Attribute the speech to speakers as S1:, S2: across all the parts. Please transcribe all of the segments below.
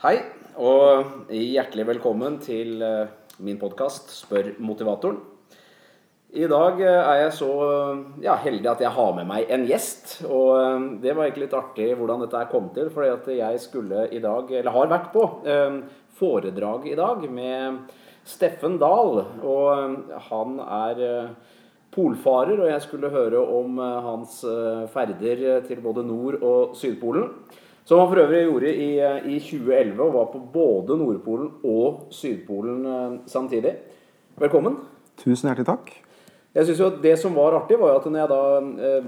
S1: Hei, og hjertelig velkommen til eh, min podkast Spør motivatoren. I dag eh, er jeg så eh, ja, heldig at jeg har med meg en gjest. Og det var egentlig litt artig hvordan dette kom til. fordi at jeg skulle i dag, eller har vært på, foredrag i dag med Steffen Dahl. Og han er polfarer, og jeg skulle høre om hans ferder til både Nord- og Sydpolen. Som han for øvrig gjorde i, eh, i 2011, og var på både Nordpolen og Sydpolen eh, samtidig. Velkommen.
S2: Tusen hjertelig takk.
S1: Jeg synes jo Det som var artig, var jo at når jeg da eh,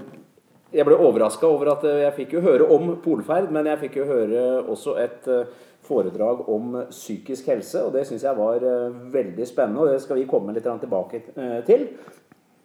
S1: Jeg ble overraska over at jeg fikk jo høre om polferd, men jeg fikk jo høre også et foredrag om psykisk helse, og det syns jeg var veldig spennende, og det skal vi komme litt tilbake til.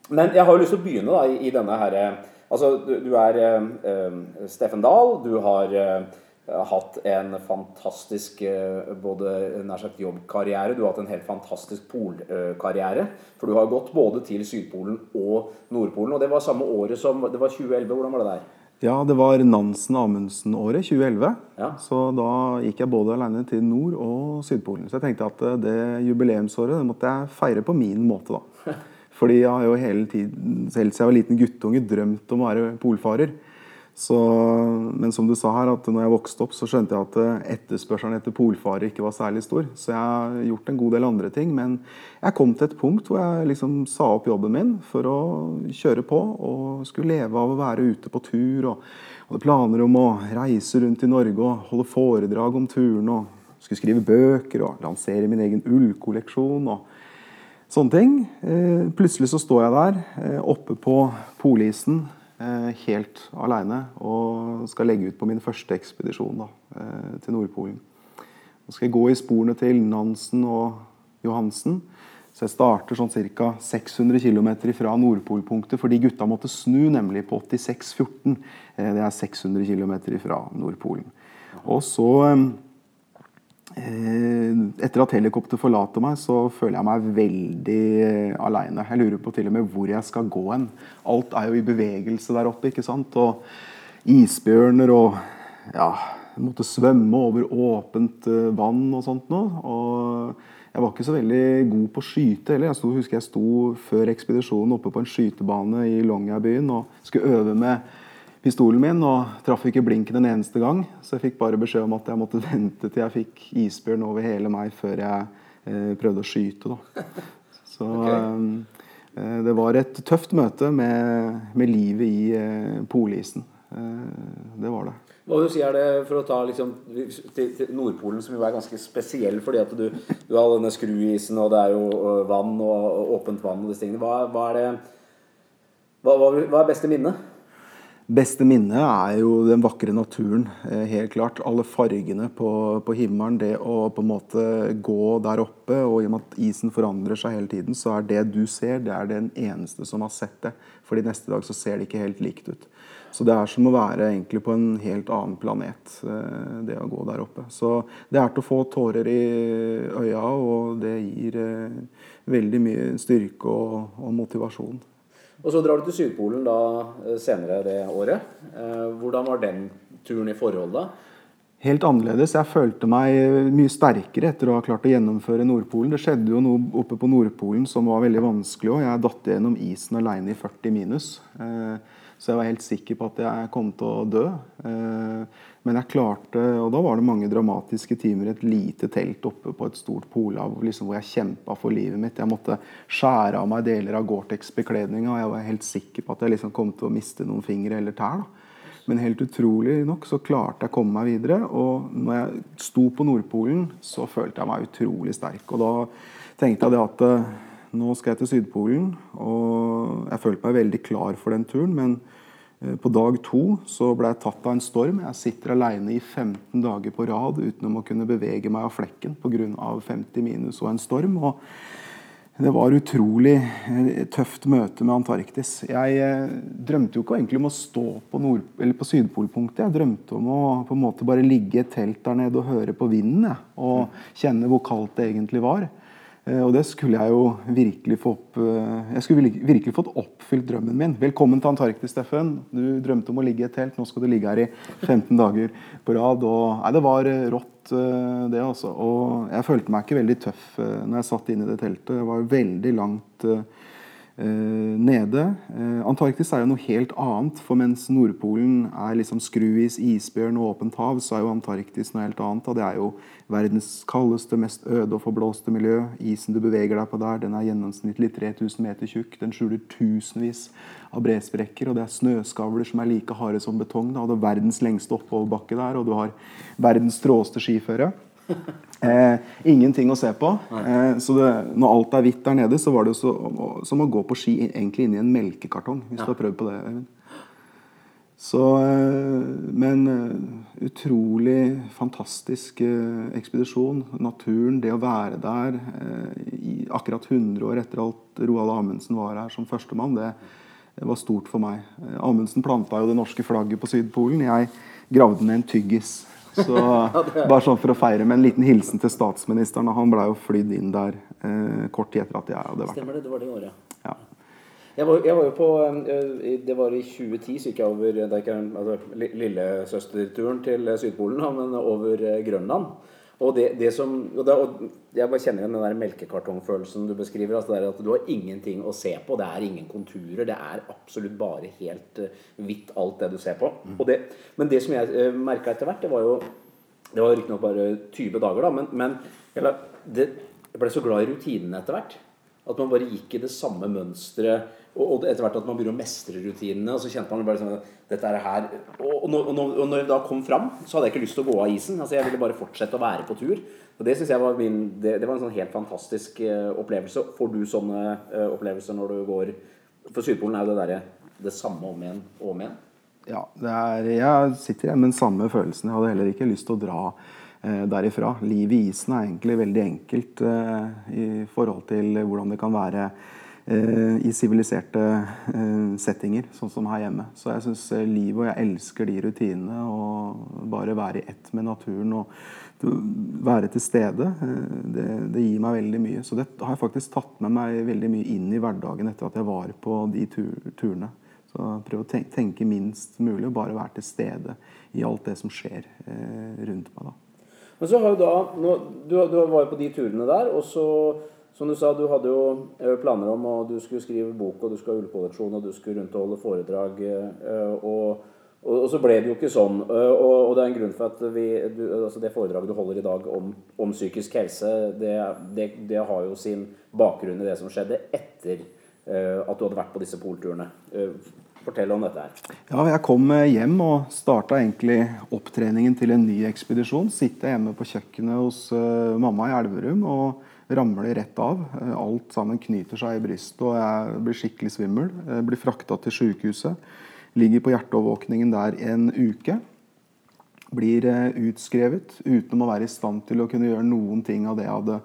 S1: Men jeg har jo lyst til å begynne da i denne herre Altså, du, du er eh, eh, Steffen Dahl. Du har eh, hatt en fantastisk eh, både nær sagt jobbkarriere. Du har hatt en helt fantastisk polkarriere. For du har gått både til Sydpolen og Nordpolen. Og det var samme året som Det var 2011. Hvordan var det der?
S2: Ja, det var Nansen-Amundsen-året, 2011. Ja. Så da gikk jeg både alene til Nord- og Sydpolen. Så jeg tenkte at det jubileumsåret det måtte jeg feire på min måte, da. Fordi jeg har jo hele tiden, selv siden jeg var liten guttunge, drømt om å være polfarer. Så, men som du sa her, at når jeg vokste opp, så skjønte jeg at eh, etterspørselen etter polfarer ikke var særlig stor. Så jeg har gjort en god del andre ting. Men jeg kom til et punkt hvor jeg liksom sa opp jobben min for å kjøre på og skulle leve av å være ute på tur. og hadde planer om å reise rundt i Norge og holde foredrag om turen. og Skulle skrive bøker og lansere min egen ullkolleksjon. og Sånne ting. Eh, plutselig så står jeg der eh, oppe på polisen eh, helt aleine og skal legge ut på min første ekspedisjon da, til Nordpolen. Nå skal jeg gå i sporene til Nansen og Johansen. Så jeg starter sånn ca. 600 km fra Nordpolpunktet, fordi gutta måtte snu nemlig på 86,14. Det er 600 km fra Nordpolen. Og så etter at helikopteret forlater meg, så føler jeg meg veldig eh, aleine. Jeg lurer på til og med hvor jeg skal gå hen. Alt er jo i bevegelse der oppe. ikke sant? Og isbjørner og ja, jeg måtte svømme over åpent eh, vann og sånt noe. Og jeg var ikke så veldig god på å skyte heller. Jeg sto, husker jeg sto før ekspedisjonen oppe på en skytebane i Longyearbyen og skulle øve med pistolen min og traff ikke blinken en eneste gang. Så jeg fikk bare beskjed om at jeg måtte vente til jeg fikk isbjørn over hele meg før jeg eh, prøvde å skyte. Da. Så okay. eh, det var et tøft møte med, med livet i eh, polisen. Eh, det var det.
S1: Hva du si er det for å ta liksom, til, til, Nordpolen, som jo er ganske spesiell fordi at du, du har denne skruisen, og det er jo vann og, og åpent vann og disse tingene. Hva, hva er det hva, hva, er beste minne?
S2: Beste minnet er jo den vakre naturen. Eh, helt klart. Alle fargene på, på, himmelen. Det å på en måte gå der oppe. Og i og med at isen forandrer seg hele tiden, så er det du ser, det er den eneste som har sett det. Fordi neste dag så ser det ikke helt likt ut. Så det er som å være egentlig på en helt annen planet, eh, det å gå der oppe. Så det er til å få tårer i øya, og det gir eh, veldig mye styrke og, og motivasjon.
S1: Og så drar du til Sydpolen da eh, senere det året. Eh, hvordan var den turen i forhold da?
S2: Helt annerledes. Jeg følte meg mye sterkere etter å ha klart å gjennomføre Nordpolen. Det skjedde jo noe oppe på Nordpolen som var veldig vanskelig òg. Jeg datt gjennom isen alene i 40 minus. Eh, så jeg var helt sikker på at jeg kom til å dø. Men jeg klarte, og da var det mange dramatiske timer i et lite telt oppe på et stort polhav liksom, hvor jeg kjempa for livet mitt. Jeg måtte skjære av meg deler av Gore-Tex-bekledninga, og jeg var helt sikker på at jeg liksom kom til å miste noen fingre eller tær. Da. Men helt utrolig nok så klarte jeg å komme meg videre. Og når jeg sto på Nordpolen, så følte jeg meg utrolig sterk. Og da tenkte jeg at eh, nå skal jeg til Sydpolen, og jeg følte meg veldig klar for den turen. men Eh, på dag to så ble jeg tatt av en storm. Jeg sitter aleine i 15 dager på rad uten å kunne bevege meg av flekken pga. 50 minus og en storm. og det var utrolig eh, tøft møte med Antarktis. Jeg eh, drømte jo ikke egentlig om å stå på, nord, på Sydpolpunktet. Jeg drømte om å på en måte bare ligge i et telt der nede og høre på vinden. Og kjenne hvor kaldt det egentlig var. Eh, og det skulle jeg jo virkelig få opp eh, Jeg skulle virkelig fått oppfylt drømmen min. Velkommen til Antarktis, Steffen. Du drømte om å ligge i et telt. Nå skal du ligge her i 15 dager på rad. Og, nei, det var eh, rått. det, altså. Og jeg følte meg ikke veldig tøff når jeg satt inne i det teltet. Jeg var veldig langt nede. Antarktis er jo noe helt annet. For mens Nordpolen er liksom skruis, isbjørn og åpent hav, så er jo Antarktis noe helt annet. Og det er jo verdens kaldeste, mest øde og forblåste miljø. Isen du beveger deg på der, den er gjennomsnittlig 3000 meter tjukk. Den skjuler tusenvis av bresprekker, og det er snøskavler som er like harde som betong. Da. Det er verdens lengste oppoverbakke der, og du har verdens stråeste skiføre. Eh, ingenting å se på. Eh, så det, når alt er hvitt der nede, så var det så, som å gå på ski egentlig inni en melkekartong. Hvis ja. du har prøvd på det. Så, eh, men eh, utrolig fantastisk eh, ekspedisjon. Naturen, det å være der i akkurat 100 år etter at Roald Amundsen var her som førstemann, det, det var stort for meg. Amundsen planta jo det norske flagget på Sydpolen. Jeg gravde ned en tyggis så bare sånn for å feire med en liten hilsen til statsministeren. Han blei jo flydd inn der eh, kort tid etter at jeg hadde vært
S1: Stemmer det. Det var det året. Ja. Jeg var, jeg var, jo på eh, Det var i 2010 så gikk jeg over det er ikke, altså, lillesøsterturen til Sydpolen, men over eh, Grønland. Og det, det som, og da, og Jeg bare kjenner igjen den der melkekartongfølelsen du beskriver. altså det er at Du har ingenting å se på. Det er ingen konturer. Det er absolutt bare helt uh, hvitt, alt det du ser på. Mm. Det, men det som jeg uh, eh, merka etter hvert, det var jo Det var riktignok bare 20 dager, da, men, men det, jeg ble så glad i rutinene etter hvert. At man bare gikk i det samme mønsteret og, etter hvert at man begynner å mestre rutinene. Og så kjente man bare sånn dette er her og, når, og når jeg da kom fram, så hadde jeg ikke lyst til å gå av isen. altså Jeg ville bare fortsette å være på tur. Og Det synes jeg var min, det, det var en sånn helt fantastisk uh, opplevelse. Får du sånne uh, opplevelser når du går For Sydpolen er jo det derre det samme om igjen og om igjen.
S2: Ja, er, jeg sitter igjen med den samme følelsen. Jeg hadde heller ikke lyst til å dra derifra. Livet i isen er egentlig veldig enkelt eh, i forhold til hvordan det kan være Eh, i siviliserte eh, settinger, sånn som her hjemme. Så jeg syns eh, livet og jeg elsker de rutinene. Og bare være i ett med naturen og være til stede, det, det, gir meg veldig mye. Så det har jeg faktisk tatt med meg veldig mye inn i hverdagen etter at jeg var på de tur turene. Så prøve å tenke, minst mulig og bare være til stede i alt det som skjer eh, rundt meg. da.
S1: Men så har jo da, nå, du, du var jo på de turene der, og så som du sa, du hadde jo eh, planer om at du skulle skrive bok, og du skulle ha ullkolleksjon, og du skulle rundt og holde foredrag. Eh, og, og, og, så ble det jo ikke sånn. Eh, og, og det er en grunn for at vi, du, altså det foredraget du holder i dag om, om psykisk helse, det, det, det, har jo sin bakgrunn i det som skjedde etter at du hadde vært på disse polturene. Fortell om dette her.
S2: Ja, Jeg kom hjem og starta egentlig opptreningen til en ny ekspedisjon. Sitte hjemme på kjøkkenet hos mamma i Elverum. og ramler rett av. Eh, alt sammen knyter seg i brystet, og jeg blir skikkelig svimmel. Jeg blir frakta til sykehuset. Ligger på hjerteovervåkningen der en uke. Blir eh, utskrevet uten å være i stand til å kunne gjøre noen ting av det jeg hadde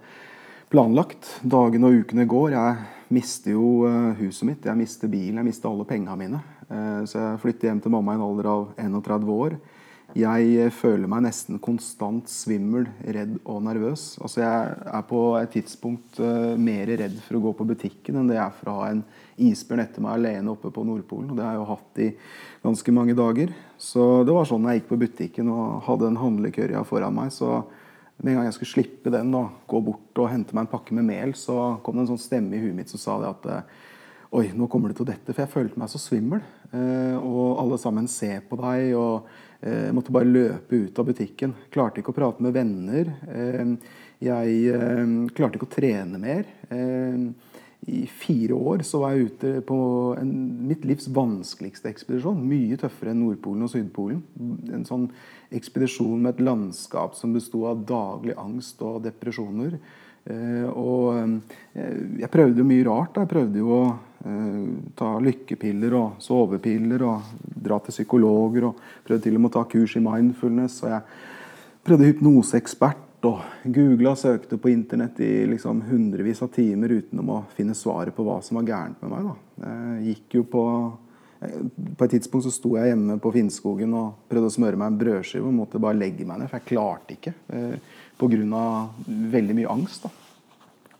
S2: planlagt. Dagene og ukene går. Jeg mister jo eh, huset mitt, jeg mister bilen, jeg mister alle pengene mine. Så jeg flytter hjem til mamma i en alder av 31 år. Jeg føler meg nesten konstant svimmel, redd og nervøs. Altså jeg er på et tidspunkt uh, mer redd for å gå på butikken enn det jeg er for å ha en isbjørn etter meg alene oppe på Nordpolen. Og det har jeg jo hatt i ganske mange dager. Så det var sånn jeg gikk på butikken og hadde en handlekørja foran meg. Så med en gang jeg skulle slippe den, da, gå bort og hente meg en pakke med mel, så kom det en sånn stemme i huet mitt som sa det at Oi, nå kommer det til å dette. For jeg følte meg så svimmel. Uh, og alle sammen ser på deg. og jeg eh, måtte bare løpe ut av butikken. Klarte ikke å prate med venner. Eh, jeg eh, klarte ikke å trene mer. I fire år så var jeg ute på en, mitt livs vanskeligste ekspedisjon. Mye tøffere enn Nordpolen og Sydpolen. En sånn ekspedisjon med et landskap som besto av daglig angst og depresjoner. Eh, og eh, jeg prøvde jo mye rart. Jeg prøvde jo å eh, ta lykkepiller og sovepiller og dra til psykologer. og Prøvde til og med å ta kurs i mindfulness. og Jeg prøvde hypnoseekspert og googla og søkte på internett i liksom hundrevis av timer uten å finne svaret på hva som var gærent med meg. Da. Jeg gikk jo på på et tidspunkt så sto jeg hjemme på Finnskogen og prøvde å smøre meg en brødskive og måtte bare legge meg ned, for jeg klarte ikke pga. veldig mye angst. Da.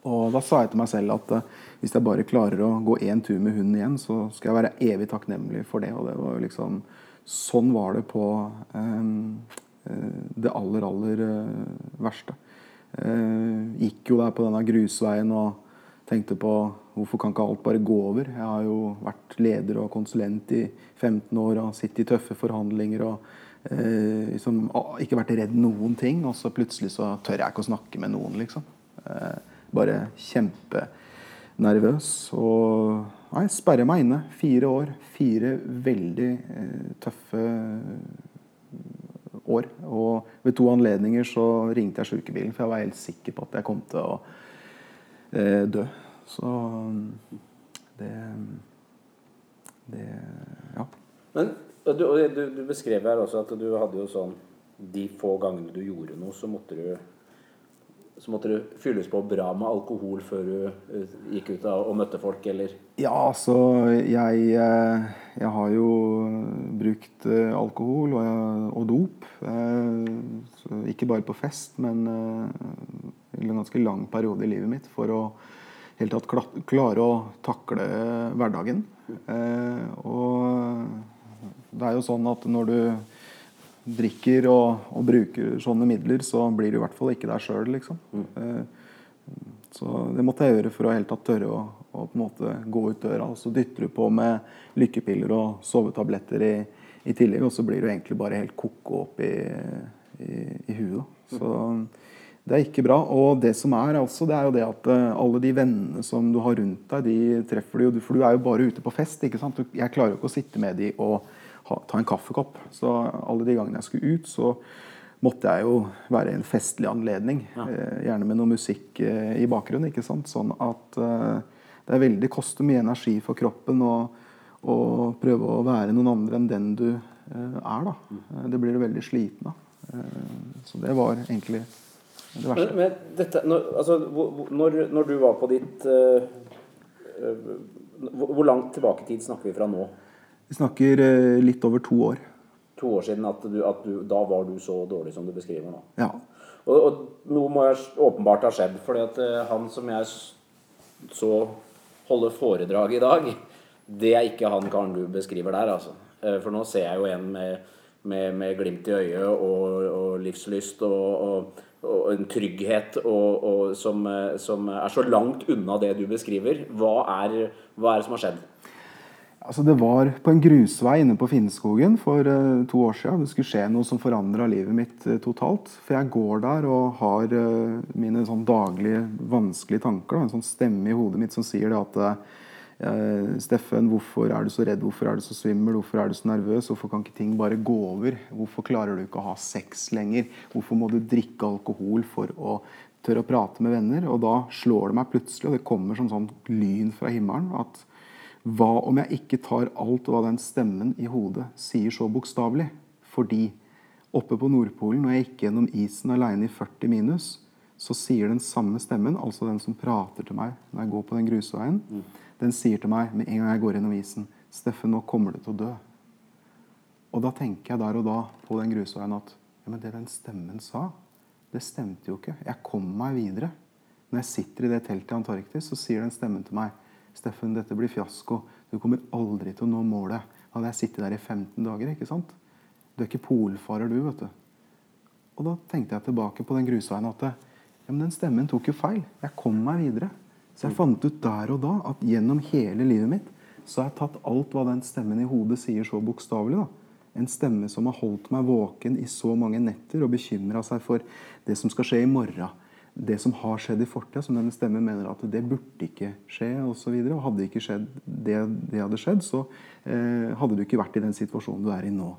S2: Og da sa jeg til meg selv at uh, hvis jeg bare klarer å gå én tur med hunden igjen, så skal jeg være evig takknemlig for det. Og det var liksom Sånn var det på um, det aller, aller verste. Gikk jo der på denne grusveien og tenkte på hvorfor kan ikke alt bare gå over? Jeg har jo vært leder og konsulent i 15 år og sittet i tøffe forhandlinger og eh, liksom, ikke vært redd noen ting. Og så plutselig så tør jeg ikke å snakke med noen, liksom. Eh, bare kjempenervøs. Og nei, sperrer meg inne. Fire år. Fire veldig eh, tøffe år. Og ved to anledninger så ringte jeg sykebilen, for jeg var helt sikker på at jeg kom til å eh, dø. Så det Det Ja.
S1: Men du, du, du beskrev her også at du hadde jo sånn De få gangene du gjorde noe, så måtte du så måtte du fylles på bra med alkohol før du uh, gikk ut og møtte folk, eller?
S2: Ja, altså Jeg, eh, jeg har jo brukt uh, alkohol og, og dop. Så ikke bare på fest, men en ganske lang periode i livet mitt for å helt tatt klare å takle hverdagen. Eh, og det er jo sånn at når du drikker og, og, bruker sånne midler, så blir du i hvert fall ikke deg sjøl, liksom. Eh, så det måtte jeg gjøre for å helt tatt tørre å, å, på en måte gå ut døra. Og så dytter du på med lykkepiller og sovetabletter i, i tillegg, og så blir du egentlig bare helt ko-ko opp i, i, i huet. Så det er ikke bra. Og det som er altså, det er jo det at eh, alle de vennene som du har rundt deg, de treffer du jo For du er jo bare ute på fest. ikke sant? Jeg klarer jo ikke å sitte med de og ha, ta en kaffekopp. Så alle de gangene jeg skulle ut, så måtte jeg jo være en festlig anledning. Ja. Eh, gjerne med noe musikk eh, i bakgrunnen. ikke sant? Sånn at det er veldig koster mye energi for kroppen å, å, prøve å være noen andre enn den du er. da. Mm. Det blir du veldig sliten av. så det var egentlig det.
S1: Men, men dette, når, altså, når, når, du var på ditt uh, hvor, langt tilbake i tid snakker vi fra nå?
S2: Vi snakker uh, litt over to år.
S1: To år siden at, du, at du, da var du så dårlig som du beskriver nå?
S2: Ja.
S1: Og, og noe må jeg åpenbart ha skjedd, fordi at uh, han som jeg så holde foredrag i dag, det er ikke han karen du beskriver der, altså. For nå ser jeg jo en med, med, med glimt i øyet og, og livslyst og, og og en trygghet og, som, eh, som, er så langt unna det du beskriver. Hva er, hva er det som har skjedd?
S2: Altså det var på en grusvei inne på Finnskogen for uh, to år siden. Det skulle skje noe som forandra livet mitt uh, totalt. For jeg går der og har mine sånn daglige vanskelige tanker. En sånn stemme i hodet mitt som sier det at Eh, Steffen, hvorfor er du så redd? Hvorfor er du så svimmel? Hvorfor er du så nervøs? Hvorfor kan ikke ting bare gå over? Hvorfor klarer du ikke å ha sex lenger? Hvorfor må du drikke alkohol for å tørre å prate med venner? Og da slår det meg plutselig, og det kommer som sånn lyn fra himmelen, at hva om jeg ikke tar alt hva den stemmen i hodet sier så bokstavelig? Fordi oppe på Nordpolen, når jeg gikk gjennom isen aleine i 40 minus, så sier den samme stemmen, altså den som prater til meg når jeg går på den grusveien, mm den sier til meg med en gang jeg går gjennom isen 'Steffen, nå kommer du til å dø'. Og da tenker jeg der og da på den grusveien at ja, men det den stemmen sa, det stemte jo ikke. Jeg kom meg videre. Når jeg sitter i det teltet i Antarktis, så sier den stemmen til meg 'Steffen, dette blir fiasko. Du kommer aldri til å nå målet.' Hadde jeg sittet der i 15 dager, ikke sant? Du er ikke polfarer, du, vet du. Og da tenkte jeg tilbake på den grusveien at ja, men den stemmen tok jo feil. Jeg kom meg videre. Så jeg fant ut der og da at gjennom hele livet mitt så har jeg tatt alt hva den stemmen i hodet sier, så bokstavelig. En stemme som har holdt meg våken i så mange netter og bekymra seg for det som skal skje i morgen. Det som har skjedd i fortida, som denne stemmen mener at det burde ikke skje. Og, så og hadde ikke skjedd det, det hadde skjedd, så eh, hadde du ikke vært i den situasjonen du er i nå.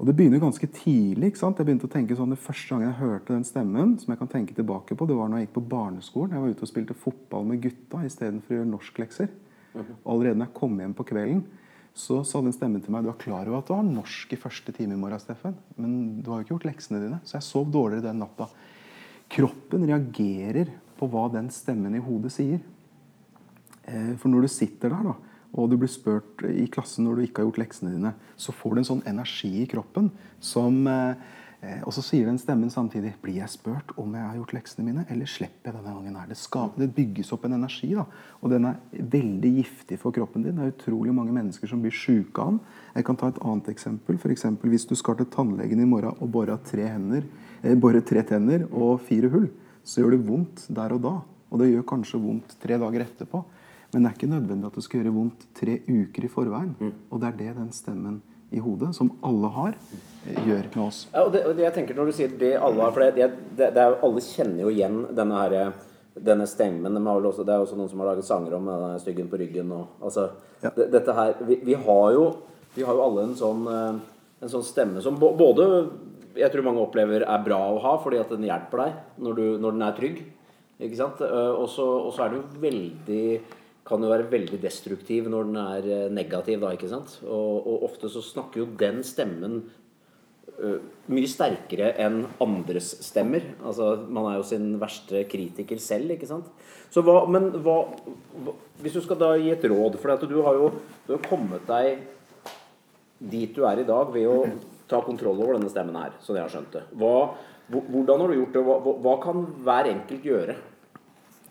S2: Og Det begynner ganske tidlig. ikke sant? Jeg begynte å tenke sånn, Det første gang jeg hørte den stemmen, som jeg kan tenke tilbake på, det var når jeg gikk på barneskolen. Jeg var ute og spilte fotball med gutta istedenfor å gjøre norsklekser. Og mhm. allerede når jeg kom hjem på kvelden, så sa den stemmen til meg du er klar over at du har norsk i første time i morgen, Steffen, men du har jo ikke gjort leksene dine. Så jeg sov dårligere den natta. Kroppen reagerer på hva den stemmen i hodet sier. Eh, for når du sitter der da, og du blir spurt i klassen når du ikke har gjort leksene dine, så får du en sånn energi i kroppen som eh, og så sier den stemmen samtidig Blir jeg spurt om jeg har gjort leksene mine, eller slipper jeg denne gangen her? Det, skal, det bygges opp en energi, da. Og den er veldig giftig for kroppen din. Det er utrolig mange mennesker som blir sjuke av den. Jeg kan ta et annet eksempel. F.eks. hvis du skal til tannlegen i morgen og bore tre, hender, eh, bore tre tenner og fire hull, så gjør det vondt der og da. Og det gjør kanskje vondt tre dager etterpå. Men det er ikke nødvendig at det skal gjøre vondt tre uker i forveien. Mm. Og det er det den stemmen i hodet, som alle har, gjør med oss.
S1: Ja, og det, og det jeg tenker Når du sier det alle har For det, det, det er, alle kjenner jo igjen denne, her, denne stemmen. De også, det er også noen som har laget sanger om denne styggen på ryggen. Og, altså, ja. dette her, vi, vi, har jo, vi, har jo, alle en sånn, eh, en sånn stemme som både jeg tror mange opplever er bra å ha fordi at den hjelper deg når, du, når den er trygg. Ikke sant? Eh, og så er det jo veldig kan jo være veldig destruktiv når den er eh, negativ. da, ikke sant? Og, og ofte så snakker jo den stemmen uh, mye sterkere enn andres stemmer. Altså, Man er jo sin verste kritiker selv, ikke sant. Så hva, Men hva, hva Hvis du skal da gi et råd For du har jo du har kommet deg dit du er i dag ved å ta kontroll over denne stemmen her, sånn jeg har skjønt det. Hva, hvordan har du gjort det? Hva, hva kan hver enkelt gjøre?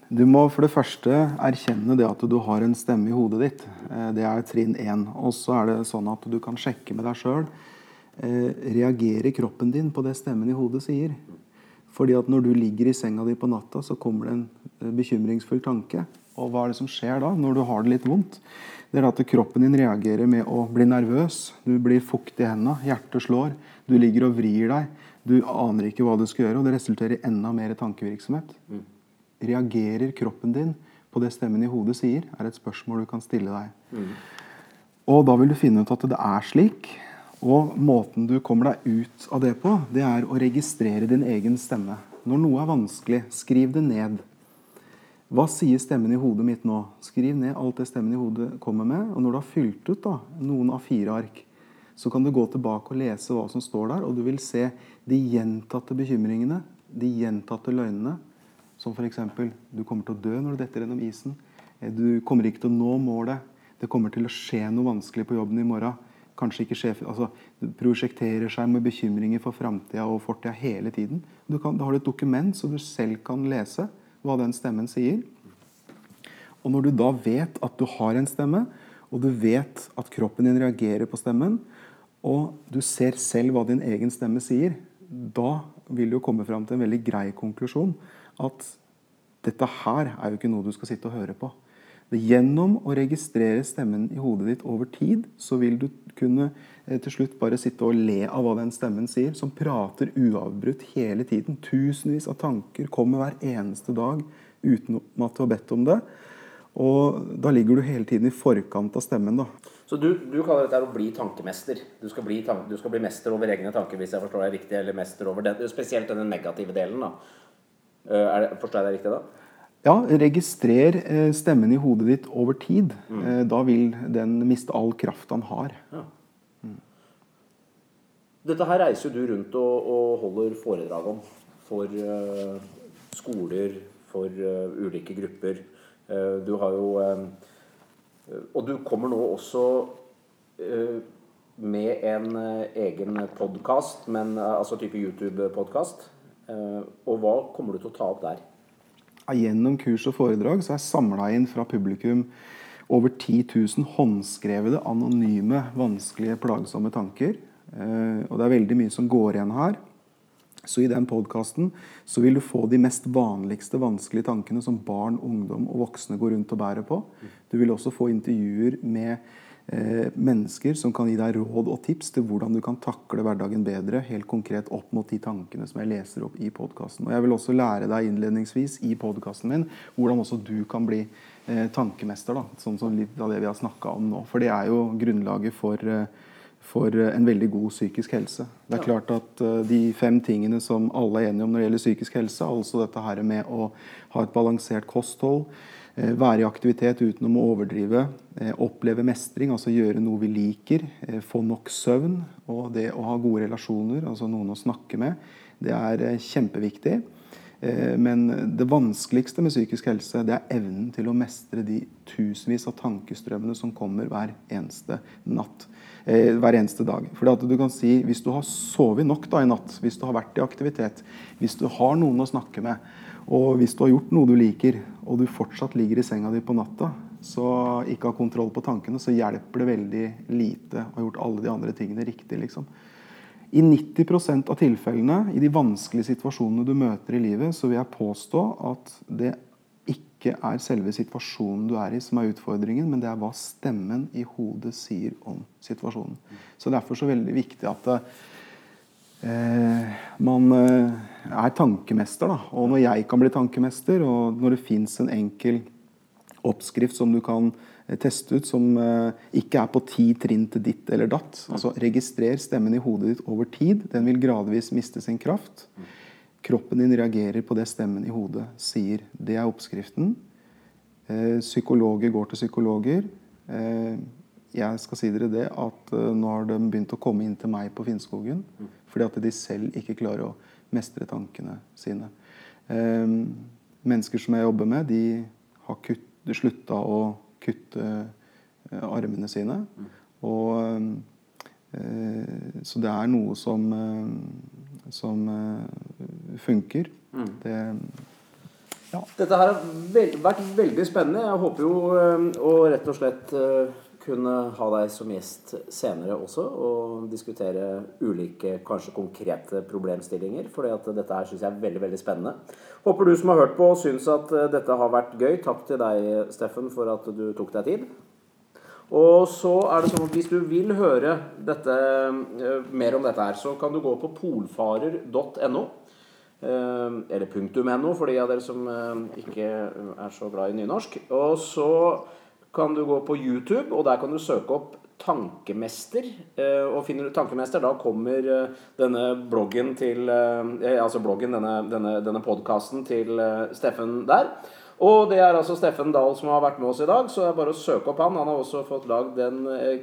S2: Du må for det første erkjenne det at du har en stemme i hodet ditt. Eh, det er trinn én. Og så er det sånn at du kan sjekke med deg sjøl. Eh, reagerer kroppen din på det stemmen i hodet sier? Fordi at når du ligger i senga di på natta, så kommer det en eh, bekymringsfull tanke. Og hva er det som skjer da, når du har det litt vondt? Det er at kroppen din reagerer med å bli nervøs. Du blir fuktig i hendene, hjertet slår, du ligger og vrir deg. Du aner ikke hva du skal gjøre, og det resulterer i enda mer tankevirksomhet. Reagerer kroppen din på det stemmen i hodet sier, er et spørsmål du kan stille deg. Mm. Og da vil du finne ut at det er slik. Og måten du kommer deg ut av det på, det er å registrere din egen stemme. Når noe er vanskelig, skriv det ned. Hva sier stemmen i hodet mitt nå? Skriv ned alt det stemmen i hodet kommer med. Og når du har fylt ut da, noen av fire ark, så kan du gå tilbake og lese hva som står der, og du vil se de gjentatte bekymringene, de gjentatte løgnene, som f.eks.: Du kommer til å dø når du detter gjennom isen. Eh, du kommer ikke til å nå målet. Det kommer til å skje noe vanskelig på jobben i morgen. Kanskje ikke sjef, altså, Du prosjekterer seg med bekymringer for framtida og fortida hele tiden. Kan, da har du et dokument så du selv kan lese hva den stemmen sier. Og når du da vet at du har en stemme, og du vet at kroppen din reagerer på stemmen, og du ser selv hva din egen stemme sier, da vil du komme fram til en veldig grei konklusjon at dette her er jo ikke noe du skal sitte og høre på. Gjennom å registrere stemmen i hodet ditt over tid, så vil du kunne eh, til slutt bare sitte og le av hva den stemmen sier, som prater uavbrutt hele tiden. Tusenvis av tanker kommer hver eneste dag uten at du har bedt om det. Og da ligger du hele tiden i forkant av stemmen. da.
S1: Så du, du kaller dette å bli tankemester. Du skal bli, tank, du skal bli, mester over egne tanker, hvis jeg forstår deg riktig, eller mester over den, spesielt den negative delen. da. Eh, det, forstår jeg det riktig da?
S2: Ja, registrer eh, stemmen i hodet ditt over tid. Mm. Eh, da vil den miste all kraft han har. Ja. Mm.
S1: Dette her reiser jo du rundt og, og holder foredrag om for uh, skoler, for uh, ulike grupper. Uh, du har jo Og du kommer nå også med en egen podkast, altså type YouTube-podkast. Eh, og hva kommer du til å ta opp der?
S2: Gjennom kurs og foredrag så er jeg samla inn fra publikum over 10 000 håndskrevede, anonyme, vanskelige, plagsomme tanker. Eh, og det er veldig mye som går igjen her. Så i den podkasten vil du få de mest vanligste vanskelige tankene som barn, ungdom og voksne går rundt og bærer på. Du vil også få intervjuer med mennesker som kan gi deg råd og tips til hvordan du kan takle hverdagen bedre, helt konkret opp mot de tankene som jeg leser opp i podkasten. Jeg vil også lære deg innledningsvis i podkasten min hvordan også du kan bli eh, tankemester. Da, sånn som litt av det vi har snakka om nå. For det er jo grunnlaget for, eh, for en veldig god psykisk helse. Det er klart at De fem tingene som alle er enige om når det gjelder psykisk helse, altså dette her med å ha et balansert kosthold, Eh, være i aktivitet uten å overdrive. Eh, oppleve mestring, altså gjøre noe vi liker. Eh, få nok søvn. Og det å ha gode relasjoner, altså noen å snakke med. Det er kjempeviktig. Eh, men det vanskeligste med psykisk helse det er evnen til å mestre de tusenvis av tankestrømmene som kommer hver eneste natt. Eh, hver eneste dag. For du kan si, Hvis du har sovet nok da i natt, hvis du har vært i aktivitet, hvis du har noen å snakke med, og hvis du har gjort noe du liker, og du fortsatt ligger i senga di på natta, så ikke har kontroll på tankene, så hjelper det veldig lite å ha gjort alle de andre tingene riktig. liksom. I 90% av tilfellene i de vanskelige situasjonene du møter i livet, så vil jeg påstå at det ikke er selve situasjonen du er i som er utfordringen, men det er hva stemmen i hodet sier om situasjonen. Så Derfor så veldig viktig at man eh, er tankemester. Da. Og når jeg kan bli tankemester, og når det fins en enkel oppskrift som du kan Eh, teste ut som eh, ikke er på ti trinn til ditt eller datt. Altså Registrer stemmen i hodet ditt over tid. Den vil gradvis miste sin kraft. Kroppen din reagerer på det stemmen i hodet sier. Det er oppskriften. Eh, psykologer går til psykologer. Jeg skal si dere det at nå har de begynt å komme inn til meg på Finnskogen. Fordi at de selv ikke klarer å mestre tankene sine. Mennesker som jeg jobber med, de har slutta å kutte eh, armene sine. Og, eh, så det er noe som, eh, som funker. Mm. Det,
S1: ja. Dette her har vært veldig spennende. Jeg håper jo å rett og slett kunne ha deg som gjest senere også og diskutere ulike, kanskje konkrete problemstillinger. For dette her syns jeg er veldig veldig spennende. Håper du som har hørt på, syns at eh, dette har vært gøy. Takk til deg, Steffen, for at du tok deg tid. Og så er det sånn at Hvis du vil høre dette, eh, mer om dette, her, så kan du gå på polfarer.no. Eh, eller punktum.no, for de av dere som ikke er så glad i nynorsk. Og så kan du gå på YouTube, og der kan du søke opp Tankemester. Eh, og finner du Tankemester, da kommer eh, denne bloggen til eh, Altså bloggen, denne, denne, denne podkasten til Steffen der. Og det er altså Steffen Dahl som har vært med oss i dag, så det er bare å søke opp han. Han har også fått lagd den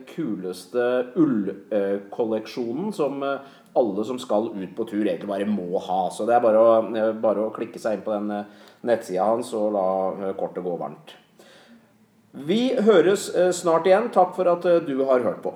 S1: kuleste ullkolleksjonen som alle som skal ut på tur, egentlig bare må ha. Så det er bare å, bare å klikke seg inn på den nettsida hans og la kortet gå varmt. Vi høres eh, snart igjen. Takk for at eh, du har hørt på.